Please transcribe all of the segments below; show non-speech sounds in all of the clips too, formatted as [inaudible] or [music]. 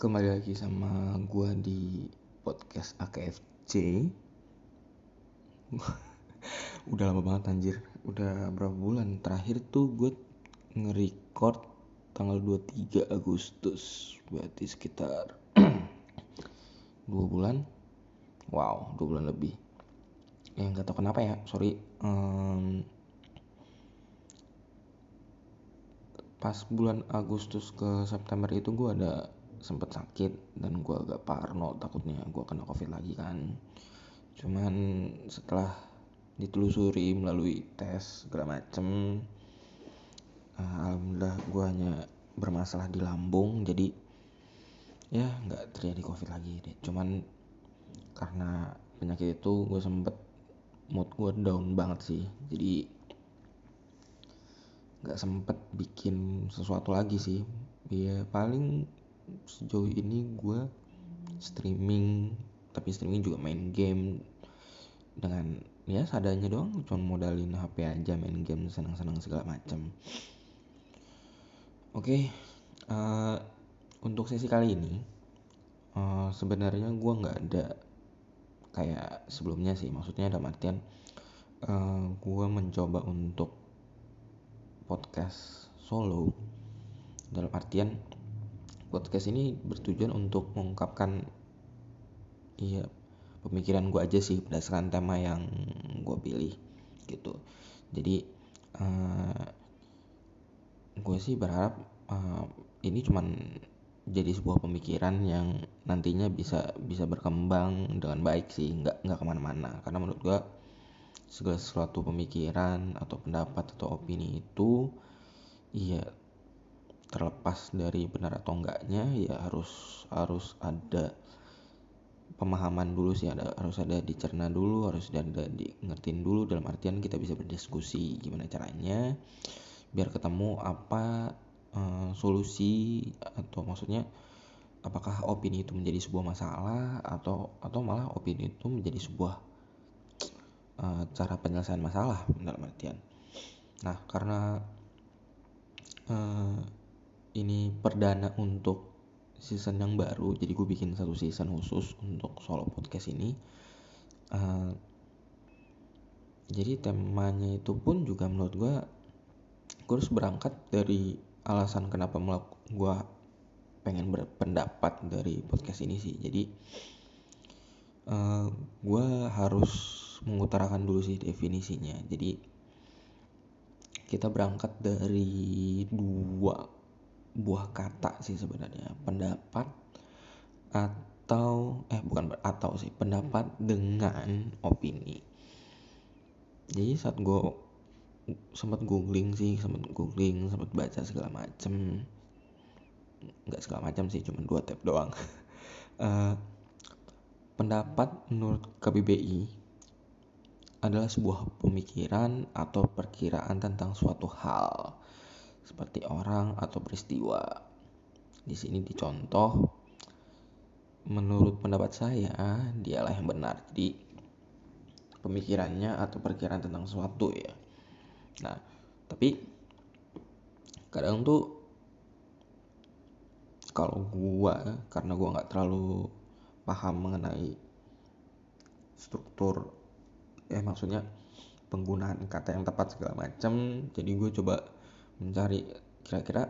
Kembali lagi sama gua di podcast AKFC. [laughs] Udah lama banget anjir. Udah berapa bulan terakhir tuh gue nge-record tanggal 23 Agustus. Berarti sekitar [clears throat] dua bulan. Wow, dua bulan lebih. Ya nggak tahu kenapa ya, sorry. Em, pas bulan Agustus ke September itu gue ada sempet sakit dan gue agak parno takutnya gue kena covid lagi kan. Cuman setelah ditelusuri melalui tes segala macem eh, alhamdulillah gue hanya bermasalah di lambung jadi ya nggak terjadi covid lagi deh. Cuman karena penyakit itu gue sempet mood gue down banget sih. Jadi nggak sempet bikin sesuatu lagi sih. Ya paling sejauh ini gue streaming tapi streaming juga main game. Dengan ya seadanya doang cuma modalin HP aja main game senang-senang segala macam oke eh, untuk sesi kali ini eh, sebenarnya gue nggak ada kayak sebelumnya sih. Maksudnya dalam artian eh, gue mencoba untuk podcast solo. Dalam artian podcast ini bertujuan untuk mengungkapkan iya pemikiran gue aja sih berdasarkan tema yang gue pilih gitu. Jadi uh, gue sih berharap uh, ini cuman jadi sebuah pemikiran yang nantinya bisa bisa berkembang dengan baik sih nggak nggak ke mana-mana. Karena menurut gue segala sesuatu pemikiran atau pendapat atau opini itu iya terlepas dari benar atau enggaknya ya harus harus ada pemahaman dulu sih ada harus ada dicerna dulu harus ada di ngertiin dulu dalam artian kita bisa berdiskusi gimana caranya biar ketemu apa uh, solusi atau maksudnya apakah opini itu menjadi sebuah masalah atau atau malah opini itu menjadi sebuah uh, cara penyelesaian masalah dalam artian. Nah karena uh, ini perdana untuk season yang baru. Jadi gue bikin satu season khusus untuk solo podcast ini. Uh, jadi temanya itu pun juga menurut gue gue harus berangkat dari alasan kenapa gue pengen berpendapat dari podcast ini sih. Jadi uh, gue harus mengutarakan dulu sih definisinya. Jadi kita berangkat dari dua buah kata sih sebenarnya. Pendapat atau eh bukan atau sih pendapat dengan opini. Jadi saat gue sempat googling sih sempat googling sempat baca segala macem. Nggak segala macam sih cuma dua tab doang. Uh, [laughs] pendapat menurut KBBI adalah sebuah pemikiran atau perkiraan tentang suatu hal seperti orang atau peristiwa. Di sini dicontoh menurut pendapat saya dialah yang benar. Jadi pemikirannya atau perkiraan tentang sesuatu ya. Nah, tapi kadang tuh kalau gua karena gua nggak terlalu paham mengenai struktur eh maksudnya penggunaan kata yang tepat segala macam jadi gue coba mencari kira-kira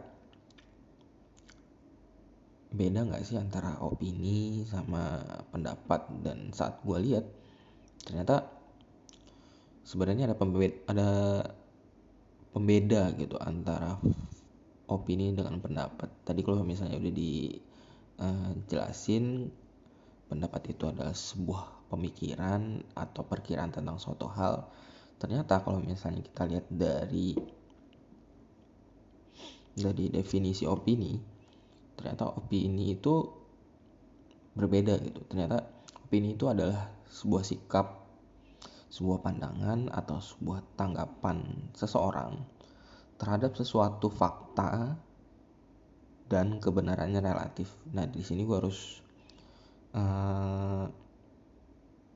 beda nggak sih antara opini sama pendapat? Dan saat gue lihat ternyata sebenarnya ada pembeda ada pembeda gitu antara opini dengan pendapat. Tadi kalau misalnya udah dijelasin uh, pendapat itu adalah sebuah pemikiran atau perkiraan tentang suatu hal. Ternyata kalau misalnya kita lihat dari dari definisi opini ternyata opini itu berbeda gitu ternyata opini itu adalah sebuah sikap sebuah pandangan atau sebuah tanggapan seseorang terhadap sesuatu fakta dan kebenarannya relatif. Nah di sini gue harus uh,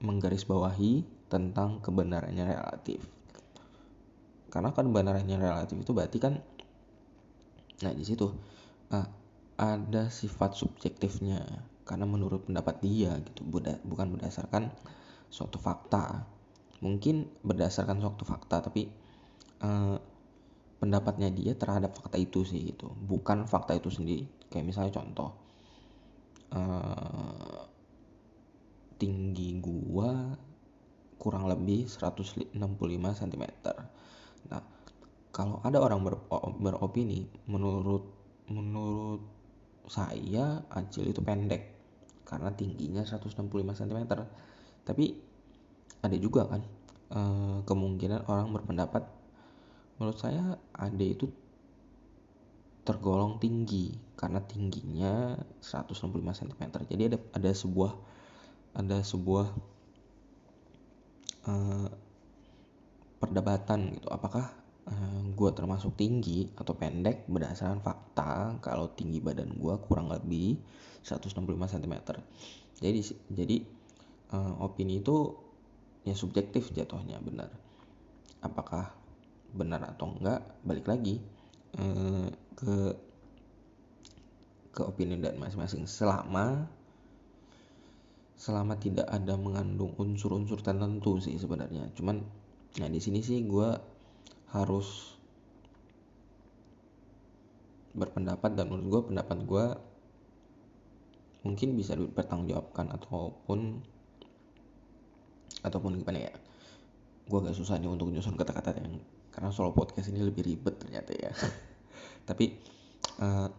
menggarisbawahi tentang kebenarannya relatif. Karena kan kebenarannya relatif itu berarti kan nah di situ uh, ada sifat subjektifnya. Karena menurut pendapat dia gitu bukan berdasarkan suatu fakta. Mungkin berdasarkan suatu fakta tapi uh, pendapatnya dia terhadap fakta itu sih gitu. Bukan fakta itu sendiri. Kayak misalnya contoh uh, tinggi gua kurang lebih 165 cm nah kalau ada orang ber, beropini menurut menurut saya Acil itu pendek. Karena tingginya 165 cm tapi ada juga kan e, kemungkinan orang berpendapat menurut saya Ade itu tergolong tinggi. Karena tingginya 165 cm jadi ada ada sebuah ada sebuah uh, perdebatan gitu. Apakah gue termasuk tinggi atau pendek berdasarkan fakta kalau tinggi badan gue kurang lebih 165 cm jadi jadi uh, opini itu ya subjektif jatuhnya benar. Apakah benar atau enggak balik lagi uh, ke ke opini dan masing-masing. Selama selama tidak ada mengandung unsur-unsur tertentu sih sebenarnya. Cuman nah di sini sih gue harus berpendapat dan menurut gue pendapat gue mungkin bisa dipertanggungjawabkan ataupun ataupun gimana ya gue agak susah nih untuk nyusun kata-kata yang karena solo podcast ini lebih ribet ternyata ya. [laughs] Tapi uh,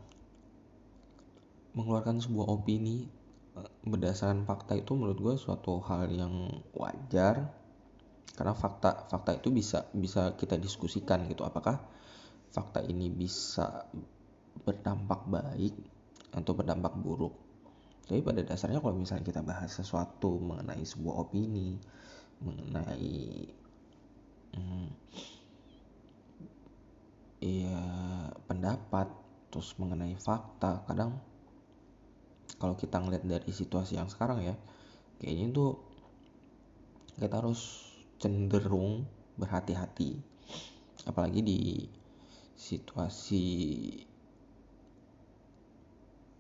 mengeluarkan sebuah opini uh, berdasarkan fakta itu menurut gue suatu hal yang wajar karena fakta fakta itu bisa bisa kita diskusikan gitu. Apakah fakta ini bisa berdampak baik atau berdampak buruk? Tapi pada dasarnya kalau misalnya kita bahas sesuatu mengenai sebuah opini mengenai hmm, ya pendapat terus mengenai fakta kadang kalau kita ngeliat dari situasi yang sekarang ya kayaknya itu kita harus cenderung berhati-hati apalagi di situasi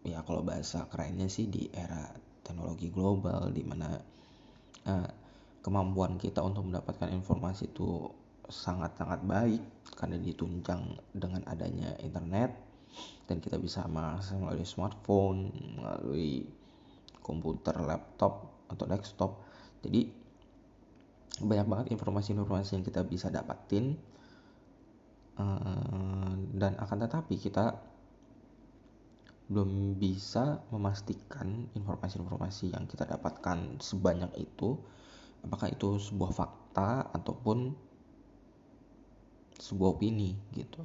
ya kalau bahasa kerennya sih di era teknologi global di mana uh, kemampuan kita untuk mendapatkan informasi itu sangat-sangat baik karena ditunjang dengan adanya internet dan kita bisa mengakses melalui smartphone, melalui komputer, laptop atau desktop. Jadi banyak banget informasi-informasi yang kita bisa dapatin. Uh, dan akan tetapi kita belum bisa memastikan informasi-informasi yang kita dapatkan sebanyak itu apakah itu sebuah fakta ataupun sebuah opini gitu.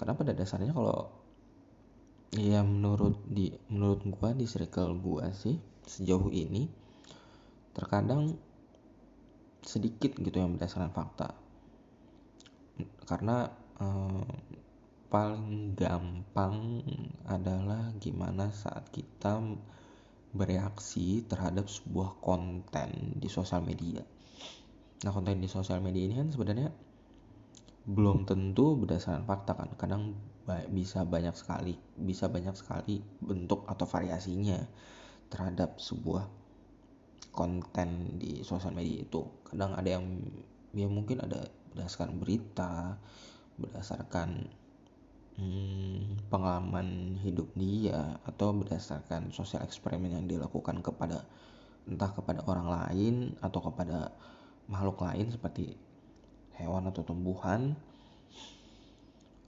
Karena pada dasarnya kalau ya menurut di menurut gua di circle gua sih sejauh ini terkadang sedikit gitu yang berdasarkan fakta karena eh, paling gampang adalah gimana saat kita bereaksi terhadap sebuah konten di sosial media. Nah konten di sosial media ini kan sebenarnya belum tentu berdasarkan fakta kan kadang bisa banyak sekali bisa banyak sekali bentuk atau variasinya terhadap sebuah konten di sosial media itu. Kadang ada yang ya mungkin ada berdasarkan berita berdasarkan hmm, pengalaman hidup dia atau berdasarkan sosial eksperimen yang dilakukan kepada entah kepada orang lain atau kepada makhluk lain seperti hewan atau tumbuhan.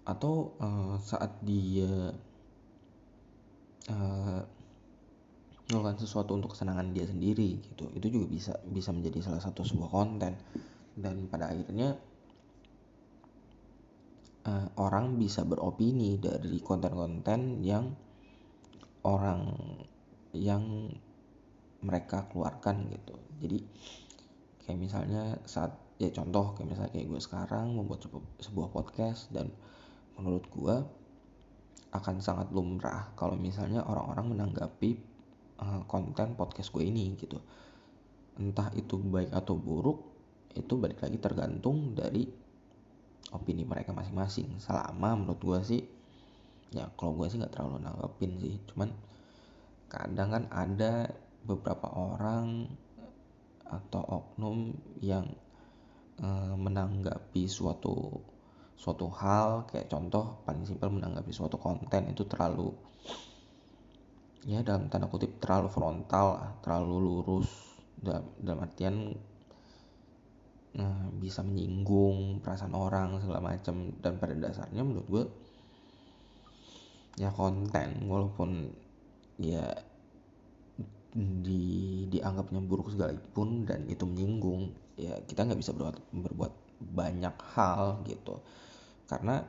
Atau uh, saat dia uh, melakukan sesuatu untuk kesenangan dia sendiri gitu. Itu juga bisa bisa menjadi salah satu sebuah konten. Dan pada akhirnya uh, orang bisa beropini dari konten-konten yang orang yang mereka keluarkan gitu. Jadi kayak misalnya saat ya contoh kayak misalnya kayak gue sekarang membuat sebuah podcast dan menurut gue akan sangat lumrah kalau misalnya orang-orang menanggapi uh, konten podcast gue ini gitu. Entah itu baik atau buruk itu balik lagi tergantung dari opini mereka masing-masing. Selama menurut gue sih ya kalau gue sih nggak terlalu nanggepin sih. Cuman kadang kan ada beberapa orang atau oknum yang uh, menanggapi suatu suatu hal. Kayak contoh paling simpel menanggapi suatu konten itu terlalu ya dalam tanda kutip terlalu frontal terlalu lurus. Dalam, dalam artian nah, bisa menyinggung perasaan orang segala macam. Dan pada dasarnya menurut gue ya konten walaupun ya di dianggapnya buruk sekalipun dan itu menyinggung ya kita nggak bisa berbuat berbuat banyak hal gitu. Karena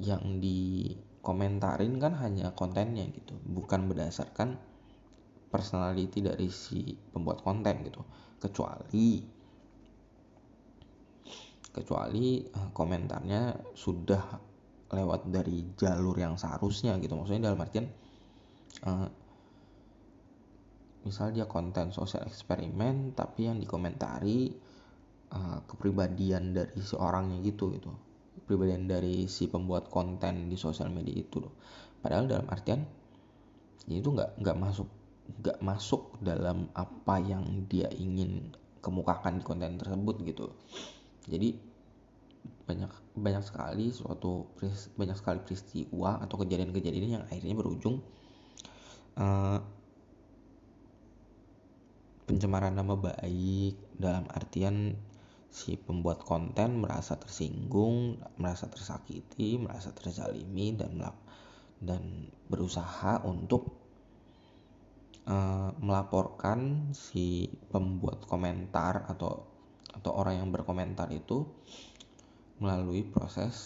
yang dikomentarin kan hanya kontennya gitu. Bukan berdasarkan personality dari si pembuat konten gitu. Kecuali kecuali uh, komentarnya sudah lewat dari jalur yang seharusnya gitu. Maksudnya dalam artian uh, misal dia konten sosial eksperimen tapi yang dikomentari uh, kepribadian dari seorangnya gitu gitu kepribadian dari si pembuat konten di sosial media itu loh. Padahal dalam artian ya itu nggak nggak masuk nggak masuk dalam apa yang dia ingin kemukakan di konten tersebut gitu. Jadi banyak banyak sekali suatu banyak sekali peristiwa atau kejadian-kejadian yang akhirnya berujung uh, pencemaran nama baik dalam artian si pembuat konten merasa tersinggung, merasa tersakiti, merasa terzalimi dan dan berusaha untuk uh, melaporkan si pembuat komentar atau atau orang yang berkomentar itu melalui proses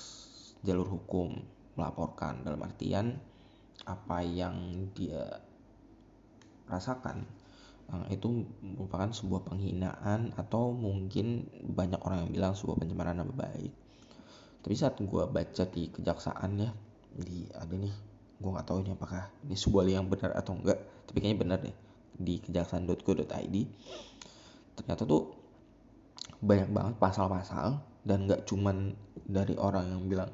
jalur hukum melaporkan. Dalam artian apa yang dia rasakan itu merupakan sebuah penghinaan atau mungkin banyak orang yang bilang sebuah pencemaran nama baik. Tapi saat gue baca di kejaksaan ya di ada nih gue nggak tahu ini apakah ini sebuah yang benar atau enggak tapi kayaknya benar deh di kejaksaan.co.id ternyata tuh banyak banget pasal-pasal dan nggak cuman dari orang yang bilang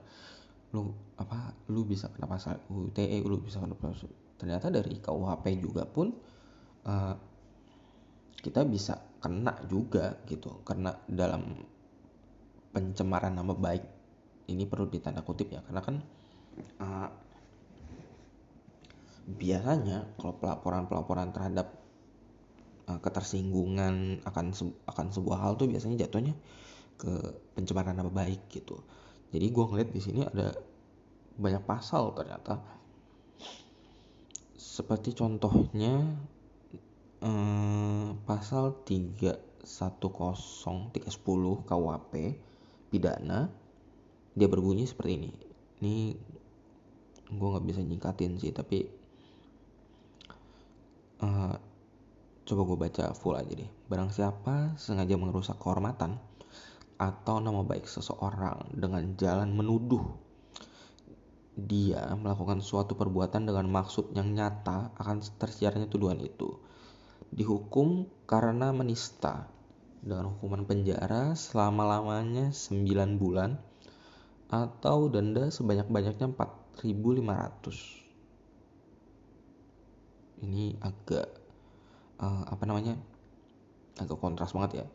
lu apa lu bisa kena pasal UTE lu bisa kena pasal ternyata dari KUHP juga pun uh, kita bisa kena juga gitu. Karena dalam pencemaran nama baik. Ini perlu ditanda kutip ya karena kan uh, biasanya kalau pelaporan-pelaporan terhadap uh, ketersinggungan akan akan sebuah hal tuh biasanya jatuhnya ke pencemaran nama baik gitu. Jadi gue ngeliat di sini ada banyak pasal ternyata. Seperti contohnya eh, pasal 310 310 KUHP pidana dia berbunyi seperti ini. Ini gue nggak bisa nyingkatin sih tapi uh, coba gue baca full aja deh. Barang siapa sengaja merusak kehormatan atau nama baik seseorang dengan jalan menuduh dia melakukan suatu perbuatan dengan maksud yang nyata akan tersiarnya tuduhan itu dihukum karena menista. Dengan hukuman penjara selama-lamanya 9 bulan atau denda sebanyak-banyaknya 4.500 ini agak uh, apa namanya agak kontras banget ya.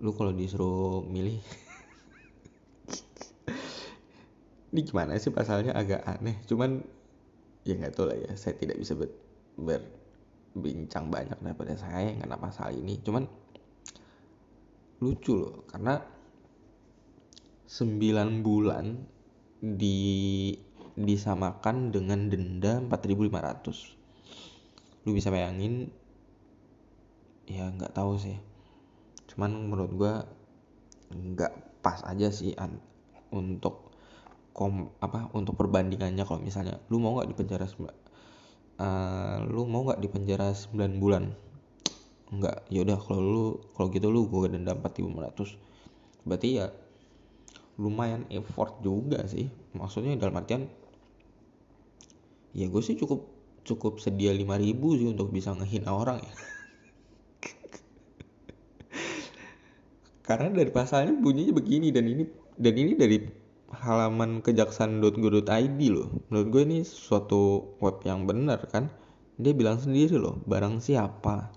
Lu kalau disuruh milih [laughs] ini gimana sih pasalnya? Agak aneh. Cuman ya nggak tahu lah ya. Saya tidak bisa ber, berbincang banyak daripada saya yang kena pasal ini. Cuman lucu loh karena 9 bulan di disamakan dengan denda 4500 lu bisa bayangin ya nggak tahu sih. Cuman menurut gue nggak pas aja sih an untuk kom apa untuk perbandingannya kalau misalnya lu mau nggak di penjara uh, lu mau nggak di penjara 9 bulan? Nggak. Yaudah kalau lu kalau gitu lu gue denda 4500 berarti ya lumayan effort juga sih. Maksudnya dalam artian ya gue sih cukup cukup sedia 5000 sih untuk bisa ngehina orang ya. [laughs] Karena dari pasalnya bunyinya begini dan ini dan ini dari halaman kejaksaan.go.id loh. Menurut gue ini suatu web yang benar kan? Dia bilang sendiri loh barang siapa?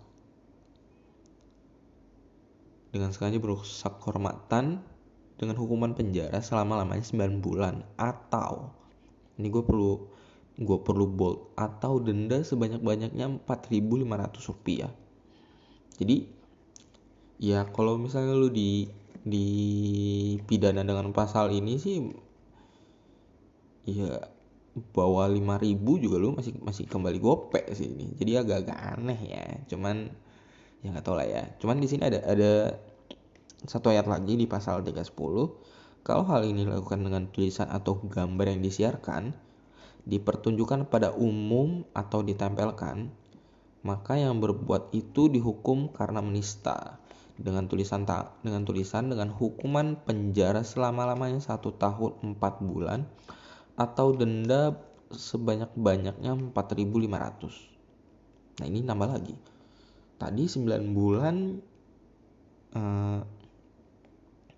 Dengan sengaja merusak kehormatan dengan hukuman penjara selama lamanya 9 bulan atau ini gue perlu gue perlu bold atau denda sebanyak-banyaknya 4.500 rupiah. Jadi ya kalau misalnya lu di di pidana dengan pasal ini sih ya bawa 5000 juga lu masih masih kembali gope sih ini. Jadi agak-agak aneh ya. Cuman ya nggak tau lah ya. Cuman di sini ada ada satu ayat lagi di pasal 310 kalau hal ini dilakukan dengan tulisan atau gambar yang disiarkan dipertunjukkan pada umum atau ditempelkan maka yang berbuat itu dihukum karena menista dengan tulisan tak dengan tulisan dengan hukuman penjara selama lamanya satu tahun empat bulan atau denda sebanyak banyaknya 4.500 nah ini nambah lagi. Tadi 9 bulan eh,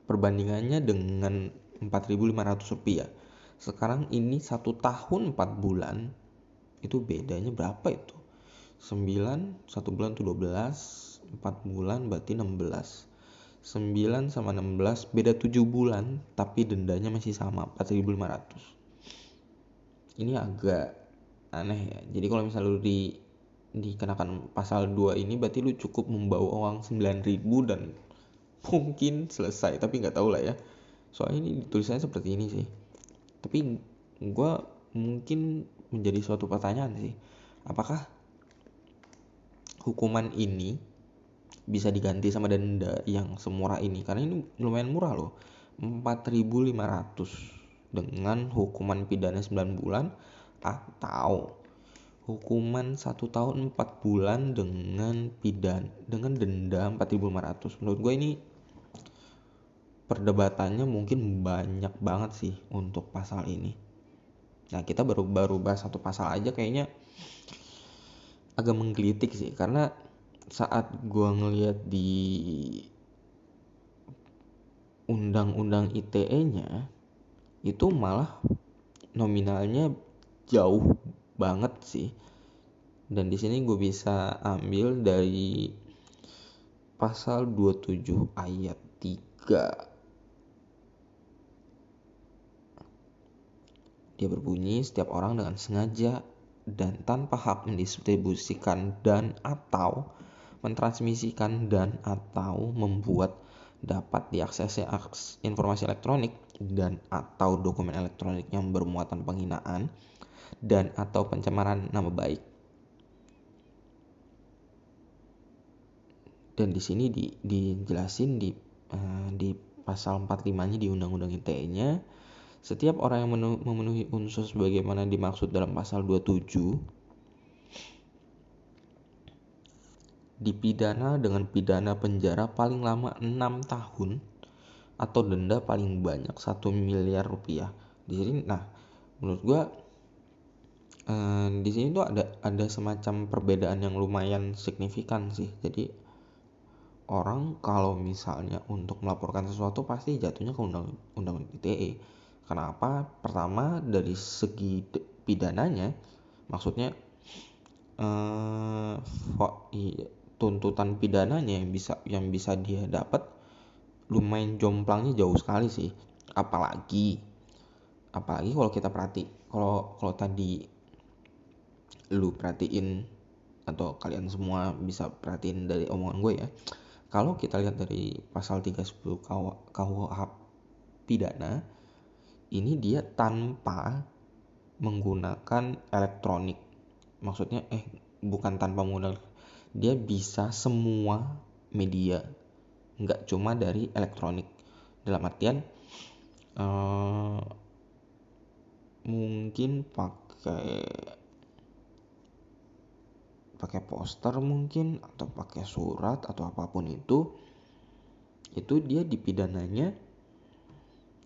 perbandingannya dengan 4.500 rupiah. Sekarang ini satu tahun 4 bulan itu bedanya berapa itu? 9 satu bulan itu 12 4 bulan berarti 16 9 sama 16 beda 7 bulan tapi dendanya masih sama 4500 ini agak aneh ya. Jadi kalau misalnya lu di dikenakan pasal 2 ini berarti lu cukup membawa uang 9000 dan mungkin selesai tapi nggak tahu lah ya. Soalnya ini tulisannya seperti ini sih. Tapi gue mungkin menjadi suatu pertanyaan sih. Apakah hukuman ini bisa diganti sama denda yang semurah ini. Karena ini lumayan murah loh. 4.500 dengan hukuman pidana 9 bulan atau hukuman satu tahun 4 bulan dengan pidan dengan denda 4.500 menurut gue ini perdebatannya mungkin banyak banget sih untuk pasal ini. Nah kita baru baru bahas satu pasal aja kayaknya agak menggelitik sih. Karena saat gua ngeliat di undang-undang ITE-nya itu malah nominalnya jauh banget sih. Dan di sini gue bisa ambil dari pasal 27 ayat 3 dia berbunyi setiap orang dengan sengaja dan tanpa hak mendistribusikan dan atau mentransmisikan dan atau membuat dapat diaksesnya informasi elektronik dan atau dokumen elektronik yang bermuatan penghinaan dan atau pencemaran nama baik. Dan di sini di, dijelasin di uh, di pasal 45-nya di Undang-Undang ITE-nya setiap orang yang memenuhi unsur sebagaimana dimaksud dalam pasal 27 dipidana dengan pidana penjara paling lama 6 tahun atau denda paling banyak 1 miliar rupiah. Di sini nah menurut gua eh, di sini tuh ada ada semacam perbedaan yang lumayan signifikan sih. Jadi orang kalau misalnya untuk melaporkan sesuatu pasti jatuhnya ke undang undang ITE Kenapa? Pertama dari segi pidananya, maksudnya eh, tuntutan pidananya yang bisa yang bisa dia dapat lumayan jomplangnya jauh sekali sih. Apalagi apalagi kalau kita perhati kalau kalau tadi lu perhatiin atau kalian semua bisa perhatiin dari omongan gue ya kalau kita lihat dari pasal 310 KUH pidana ini dia tanpa menggunakan elektronik maksudnya eh bukan tanpa menggunakan dia bisa semua media nggak cuma dari elektronik. Dalam artian uh, mungkin pakai pakai poster mungkin atau pakai surat atau apa pun itu itu dia dipidananya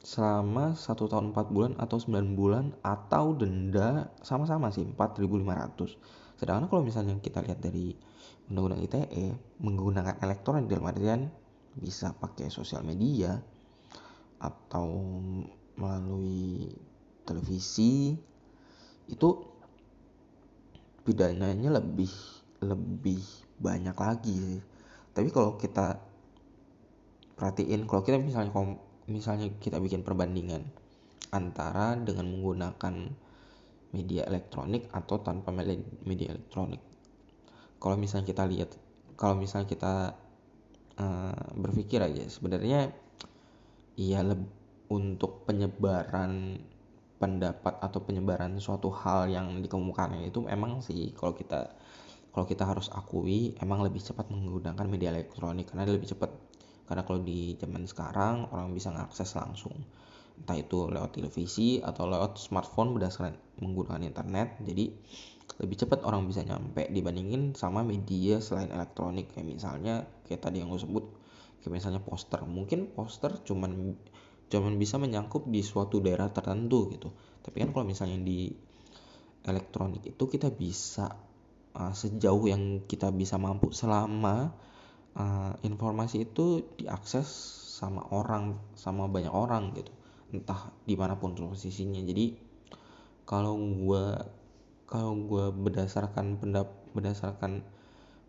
selama satu tahun 4 bulan atau 9 bulan atau denda sama-sama sih 4.500 sedangkan kalau misalnya kita lihat dari undang-undang ITE menggunakan elektronik dalam artian bisa pakai sosial media atau melalui televisi itu pidananya lebih lebih banyak lagi. Tapi kalau kita perhatiin kalau kita misalnya misalnya kita bikin perbandingan antara dengan menggunakan media elektronik atau tanpa media elektronik. Kalau misalnya kita lihat kalau misalnya kita uh, berpikir aja sebenarnya iya untuk penyebaran pendapat atau penyebaran suatu hal yang dikemukakan itu emang sih kalau kita kalau kita harus akui emang lebih cepat menggunakan media elektronik. Karena lebih cepat karena kalau di zaman sekarang orang bisa mengakses langsung entah itu lewat televisi atau lewat smartphone berdasarkan menggunakan internet. Jadi lebih cepat orang bisa nyampe dibandingin sama media selain elektronik. Kayak misalnya kayak tadi yang gue sebut kayak misalnya poster. Mungkin poster cuman cuman bisa menyangkut di suatu daerah tertentu gitu. Tapi kan kalau misalnya di elektronik itu kita bisa uh, sejauh yang kita bisa mampu selama uh, informasi itu diakses sama orang sama banyak orang gitu entah di mana pun posisinya. Jadi kalau gue kalau gue berdasarkan pendap berdasarkan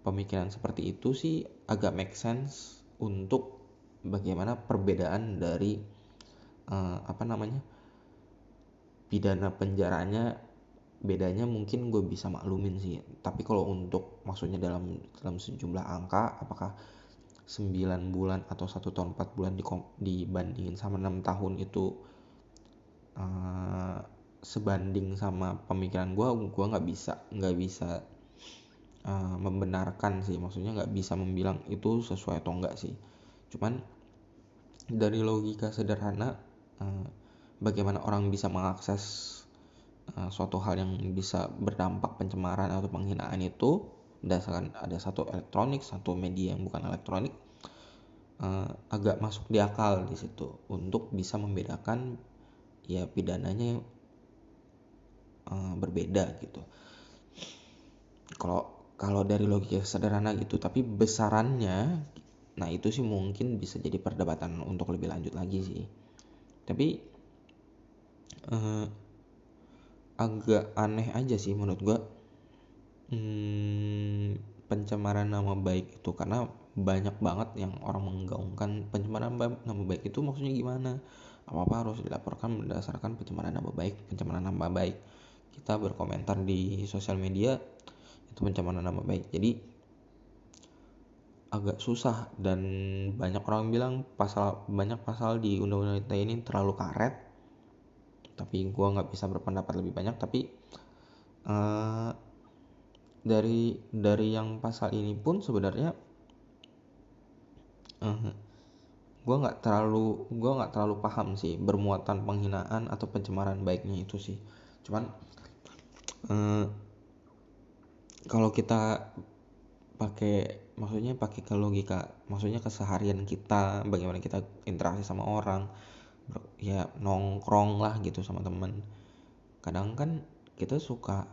pemikiran seperti itu sih agak make sense untuk bagaimana perbedaan dari uh, apa namanya pidana penjaranya. Bedanya mungkin gue bisa maklumin sih. Tapi kalau untuk maksudnya dalam dalam sejumlah angka apakah 9 bulan atau satu tahun 4 bulan di, dibandingin sama enam tahun itu uh, sebanding sama pemikiran gue gue nggak bisa nggak bisa uh, membenarkan sih. Maksudnya nggak bisa membilang itu sesuai atau enggak sih. Cuman dari logika sederhana uh, bagaimana orang bisa mengakses uh, suatu hal yang bisa berdampak pencemaran atau penghinaan itu berdasarkan ada satu elektronik satu media yang bukan elektronik uh, agak masuk di akal di situ untuk bisa membedakan ya pidananya uh, berbeda gitu. Kalau kalau dari logika sederhana gitu tapi besarannya nah itu sih mungkin bisa jadi perdebatan untuk lebih lanjut lagi sih. Tapi uh, agak aneh aja sih menurut gua hmm, pencemaran nama baik itu karena banyak banget yang orang menggaungkan pencemaran nama baik itu maksudnya gimana? Apa apa harus dilaporkan berdasarkan pencemaran nama baik pencemaran nama baik. Kita berkomentar di sosial media itu pencemaran nama baik. Jadi agak susah dan banyak orang bilang pasal banyak pasal di undang-undang ITE ini terlalu karet. Tapi gue nggak bisa berpendapat lebih banyak tapi uh, dari dari yang pasal ini pun sebenarnya uh, gue nggak terlalu gue nggak terlalu paham sih bermuatan penghinaan atau pencemaran baiknya itu sih. Cuman uh, kalau kita pakai maksudnya pakai ke logika maksudnya keseharian kita bagaimana kita interaksi sama orang ya nongkrong lah gitu sama temen. Kadang kan kita suka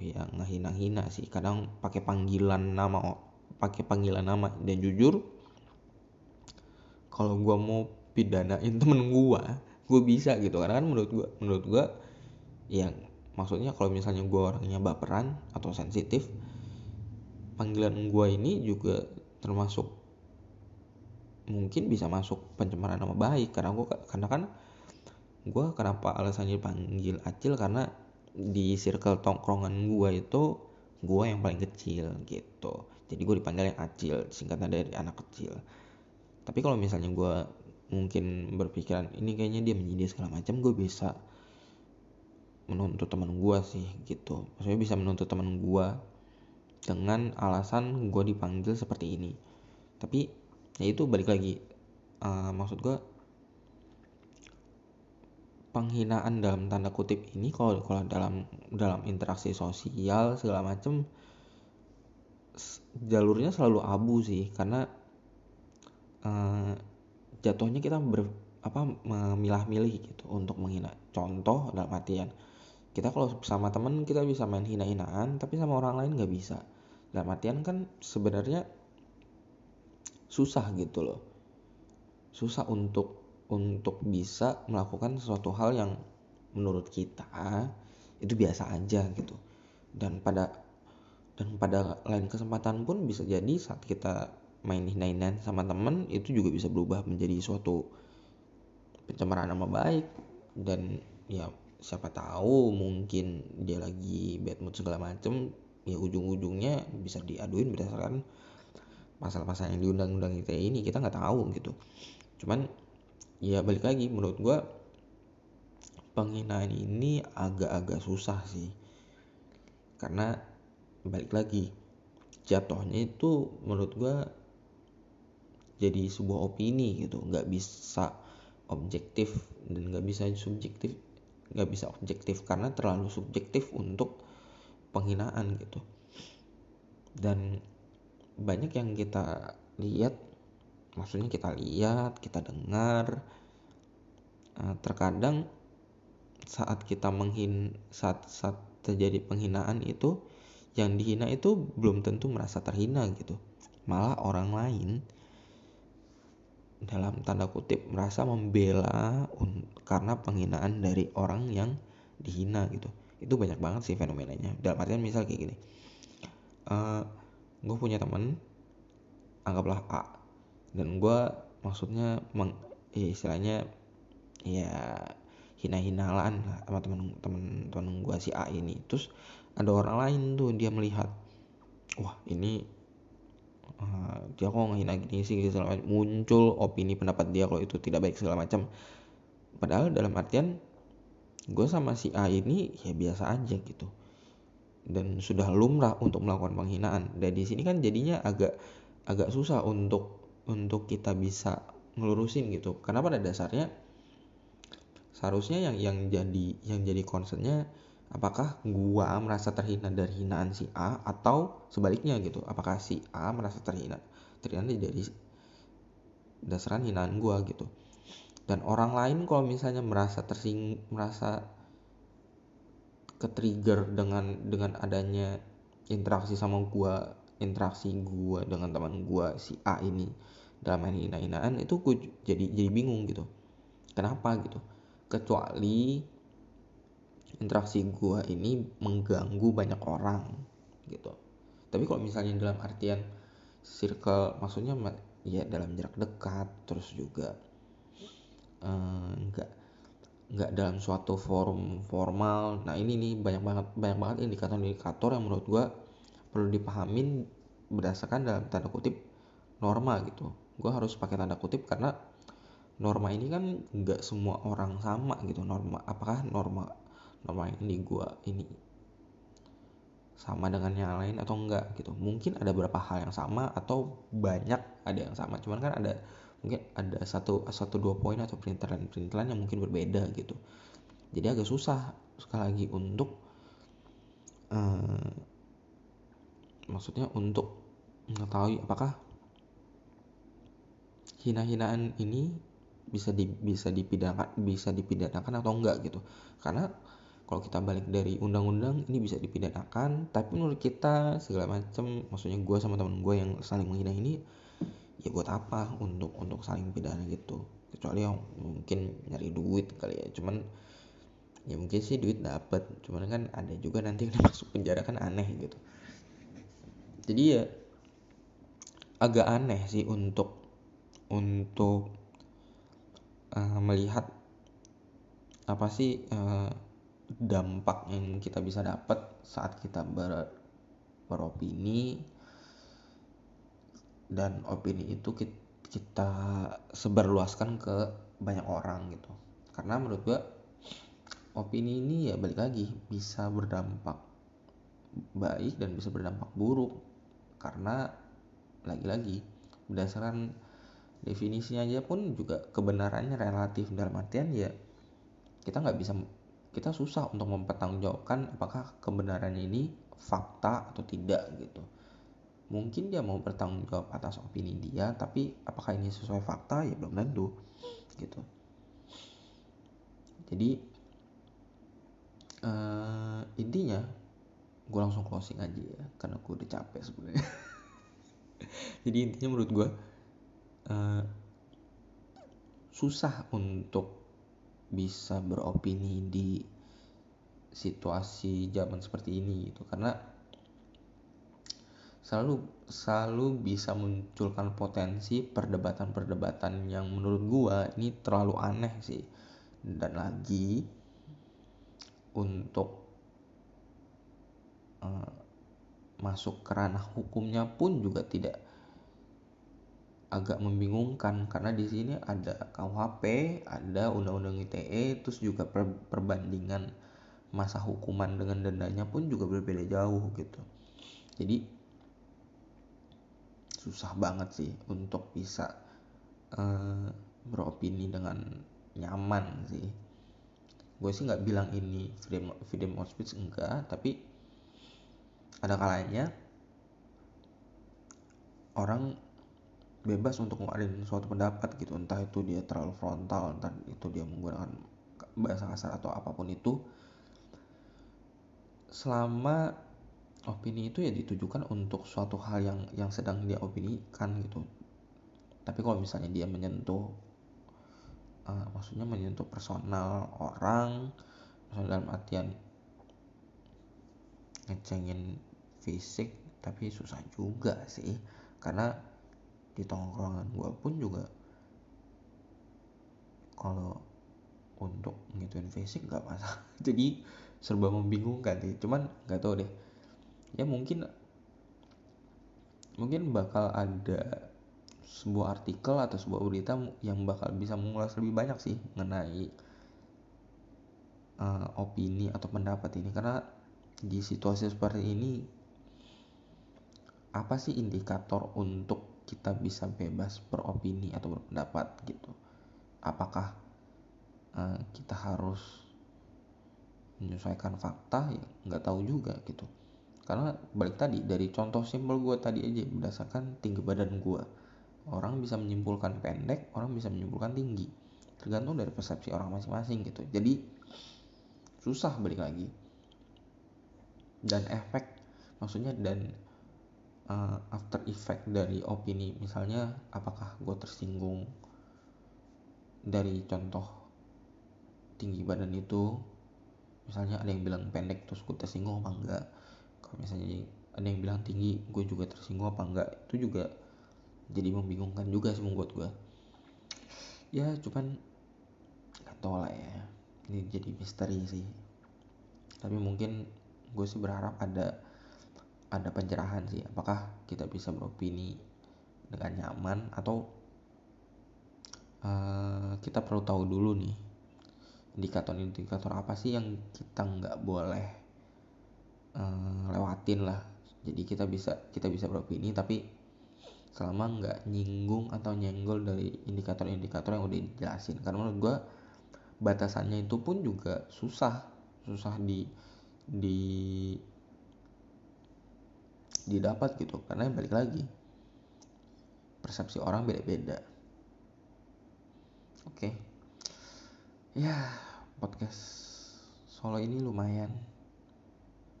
ya ngehina-hina sih. Kadang pakai panggilan nama pakai panggilan nama. Dan jujur kalau gue mau pidanain [laughs] temen gue gue bisa gitu. Karena kan menurut gue menurut gue yang maksudnya kalau misalnya gue orangnya baperan atau sensitif panggilan gue ini juga termasuk mungkin bisa masuk pencemaran nama baik. Karena gue karena kan gue kenapa alasannya panggil acil? Karena di circle tongkrongan gue itu gue yang paling kecil gitu. Jadi gue dipanggil yang acil singkatan dari anak kecil. Tapi kalau misalnya gue mungkin berpikiran ini kayaknya dia menyindir segala macam gue bisa menuntut teman gue sih gitu. Maksudnya bisa menuntut teman gue dengan alasan gue dipanggil seperti ini. Tapi ya itu balik lagi. Uh, maksud gue penghinaan dalam tanda kutip ini kalau kalau dalam dalam interaksi sosial segala macem jalurnya selalu abu sih. Karena uh, jatuhnya kita ber, apa memilah-milih gitu untuk menghina. Contoh dalam artian kita kalau sama temen kita bisa main hina-hinaan tapi sama orang lain nggak bisa. Dalam artian kan sebenarnya susah gitu loh. Susah untuk untuk bisa melakukan sesuatu hal yang menurut kita itu biasa aja gitu. Dan pada dan pada lain kesempatan pun bisa jadi saat kita main hina sama temen itu juga bisa berubah menjadi suatu pencemaran nama baik. Dan ya siapa tahu mungkin dia lagi bad mood segala macem ya ujung-ujungnya bisa diaduin berdasarkan pasal-pasal yang di undang-undang ITE ini. Kita nggak tahu gitu. Cuman ya balik lagi. Menurut gue penghinaan ini agak-agak susah sih. Karena balik lagi jatuhnya itu menurut gue jadi sebuah opini gitu. Nggak bisa objektif dan nggak bisa subjektif nggak bisa objektif karena terlalu subjektif untuk penghinaan gitu. Dan banyak yang kita lihat maksudnya kita lihat kita dengar. Eh, terkadang saat kita menghin saat saat terjadi penghinaan itu yang dihina itu belum tentu merasa terhina gitu. Malah orang lain dalam tanda kutip merasa membela karena penghinaan dari orang yang dihina gitu. Itu banyak banget sih fenomenanya. Dalam artian misal kayak gini. Uh, gue punya temen anggaplah A dan gue maksudnya meng, ya istilahnya ya hina-hinalan sama temen temen temen gue si A ini. Terus ada orang lain tuh dia melihat wah ini uh, dia kok ngehina gini sih gitu segala macam. Muncul opini pendapat dia kalau itu tidak baik segala macam. Padahal dalam artian gue sama si A ini ya biasa aja gitu. Dan sudah lumrah untuk melakukan penghinaan. Dan di sini kan jadinya agak agak susah untuk untuk kita bisa ngelurusin gitu. Karena pada dasarnya seharusnya yang yang jadi yang jadi concernnya apakah gua merasa terhina dari hinaan si A atau sebaliknya gitu. Apakah si A merasa terhina terhina dari dasaran hinaan gua gitu. Dan orang lain kalau misalnya merasa tersing merasa ke trigger dengan dengan adanya interaksi sama gua interaksi gua dengan teman gua si A ini dalam main hina-hinaan itu gua jadi jadi bingung gitu. Kenapa gitu? Kecuali interaksi gua ini mengganggu banyak orang gitu. Tapi kalau misalnya dalam artian circle maksudnya ya dalam jarak dekat terus juga enggak eh, nggak dalam suatu forum formal. Nah ini nih banyak banget banyak banget indikator-indikator yang menurut gue perlu dipahamin berdasarkan dalam tanda kutip norma gitu. Gue harus pakai tanda kutip karena norma ini kan nggak semua orang sama gitu. Norma apakah norma norma ini gue ini sama dengan yang lain atau enggak gitu. Mungkin ada beberapa hal yang sama atau banyak ada yang sama. Cuman kan ada mungkin ada satu satu dua poin atau perintilan perintilan yang mungkin berbeda gitu. Jadi agak susah sekali lagi untuk uh, maksudnya untuk mengetahui apakah hina-hinaan ini bisa di, bisa dipidanakan bisa dipidanakan atau enggak gitu. Karena kalau kita balik dari undang-undang ini bisa dipidanakan. Tapi menurut kita segala macam maksudnya gue sama temen gue yang saling menghina ini ya buat apa untuk untuk saling pidana gitu? Kecuali yang mungkin nyari duit kali ya. Cuman ya mungkin sih duit dapat cuman kan ada juga nanti yang [laughs] masuk penjara kan aneh gitu jadi ya agak aneh sih untuk untuk uh, melihat apa sih uh, dampak yang kita bisa dapat saat kita ber, beropini. Dan opini itu kita sebarluaskan ke banyak orang gitu. Karena menurut gua opini ini ya balik lagi bisa berdampak baik dan bisa berdampak buruk karena lagi-lagi berdasarkan definisinya aja pun juga kebenarannya relatif. Dalam artian ya kita nggak bisa kita susah untuk mempertanggungjawabkan apakah kebenarannya ini fakta atau tidak gitu. Mungkin dia mau bertanggung jawab atas opini dia tapi apakah ini sesuai fakta? Ya belum tentu gitu. Jadi uh, intinya gue langsung closing aja ya karena gue udah capek sebenarnya. [laughs] Jadi intinya menurut gue uh, susah untuk bisa beropini di situasi zaman seperti ini gitu. Karena selalu selalu bisa munculkan potensi perdebatan-perdebatan yang menurut gua ini terlalu aneh sih. Dan lagi untuk uh, masuk ke ranah hukumnya pun juga tidak agak membingungkan karena di sini ada KUHP, ada Undang-Undang ITE, terus juga per perbandingan masa hukuman dengan dendanya pun juga berbeda jauh gitu. Jadi susah banget sih untuk bisa uh, beropini dengan nyaman sih. Gue sih nggak bilang ini freedom freedom of speech enggak, tapi ada kalanya orang bebas untuk ngeluarin suatu pendapat gitu. Entah itu dia terlalu frontal entah itu dia menggunakan bahasa kasar atau apa pun itu. Selama opini itu ya ditujukan untuk suatu hal yang yang sedang dia opinikan gitu. Tapi kalau misalnya dia menyentuh uh, maksudnya menyentuh personal orang misalnya dalam artian ngecengin fisik tapi susah juga sih. Karena di tongkrongan gue pun juga kalau untuk ngituin fisik nggak masalah. [laughs] Jadi serba membingungkan sih. Cuman nggak tahu deh. Ya mungkin mungkin bakal ada sebuah artikel atau sebuah berita yang bakal bisa mengulas lebih banyak sih mengenai uh, opini atau pendapat ini. Karena di situasi seperti ini apa sih indikator untuk kita bisa bebas beropini atau berpendapat gitu? Apakah uh, kita harus menyesuaikan fakta? Ya nggak tahu juga gitu. Karena balik tadi dari contoh simpel gue tadi aja berdasarkan tinggi badan gue orang bisa menyimpulkan pendek orang bisa menyimpulkan tinggi. Tergantung dari persepsi orang masing-masing gitu. Jadi susah balik lagi. Dan efek maksudnya dan uh, after effect dari opini misalnya apakah gue tersinggung dari contoh tinggi badan itu misalnya ada yang bilang pendek terus gue tersinggung apa enggak. Kalau misalnya ada yang bilang tinggi gue juga tersinggung apa enggak itu juga jadi membingungkan juga sih membuat gue ya cuman nggak tau lah ya. Ini jadi misteri sih. Tapi mungkin gue sih berharap ada ada pencerahan sih. Apakah kita bisa beropini dengan nyaman atau uh, kita perlu tahu dulu nih indikator-indikator apa sih yang kita nggak boleh uh, lewatin lah. Jadi kita bisa kita bisa beropini tapi selama nggak nyinggung atau nyenggol dari indikator-indikator yang udah dijelasin. Karena menurut gue batasannya itu pun juga susah susah di di didapat gitu karena balik lagi persepsi orang beda-beda. Oke. Okay. ya podcast solo ini lumayan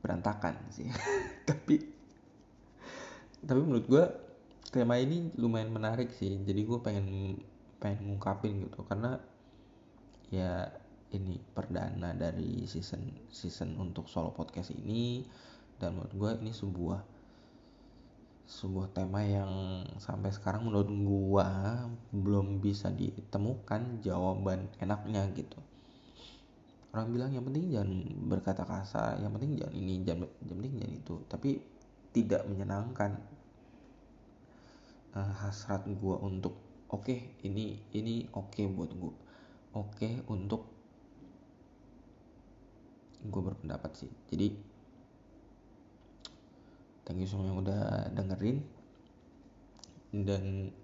berantakan sih. [laughs] Tapi tapi menurut gue tema ini lumayan menarik sih. Jadi gue pengen pengen ngungkapin gitu karena ya ini perdana dari season season untuk solo podcast ini. Dan menurut gue ini sebuah sebuah tema yang sampai sekarang menurut gua belum bisa ditemukan jawaban enaknya gitu. Orang bilang yang penting jangan berkata kasar yang penting jangan ini jangan yang penting jangan itu. Tapi tidak menyenangkan uh, hasrat gua untuk oke okay, ini ini oke okay buat gua oke okay untuk gua berpendapat sih. Jadi thank you semua yang udah dengerin. Dan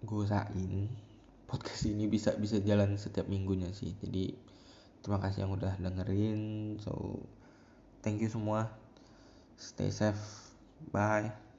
gue usahain podcast ini bisa bisa jalan setiap minggunya sih. Jadi terima kasih yang udah dengerin. So thank you semua. Stay safe. Bye